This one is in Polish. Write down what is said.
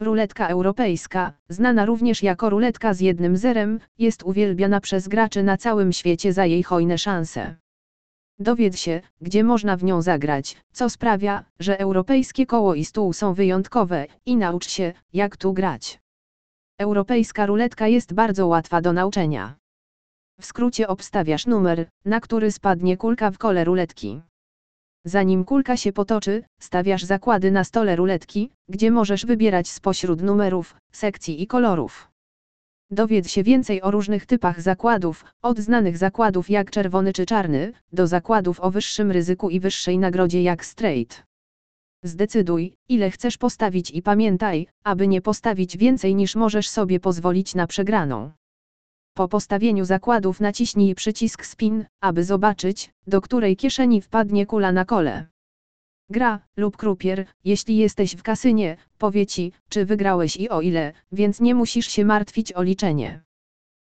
Ruletka europejska, znana również jako ruletka z jednym zerem, jest uwielbiana przez graczy na całym świecie za jej hojne szanse. Dowiedz się, gdzie można w nią zagrać, co sprawia, że europejskie koło i stół są wyjątkowe, i naucz się, jak tu grać. Europejska ruletka jest bardzo łatwa do nauczenia. W skrócie obstawiasz numer, na który spadnie kulka w kole ruletki. Zanim kulka się potoczy, stawiasz zakłady na stole ruletki, gdzie możesz wybierać spośród numerów, sekcji i kolorów. Dowiedz się więcej o różnych typach zakładów, od znanych zakładów jak czerwony czy czarny, do zakładów o wyższym ryzyku i wyższej nagrodzie jak straight. Zdecyduj, ile chcesz postawić i pamiętaj, aby nie postawić więcej niż możesz sobie pozwolić na przegraną. Po postawieniu zakładów naciśnij przycisk spin, aby zobaczyć, do której kieszeni wpadnie kula na kole. Gra, lub krupier, jeśli jesteś w kasynie, powie ci, czy wygrałeś i o ile, więc nie musisz się martwić o liczenie.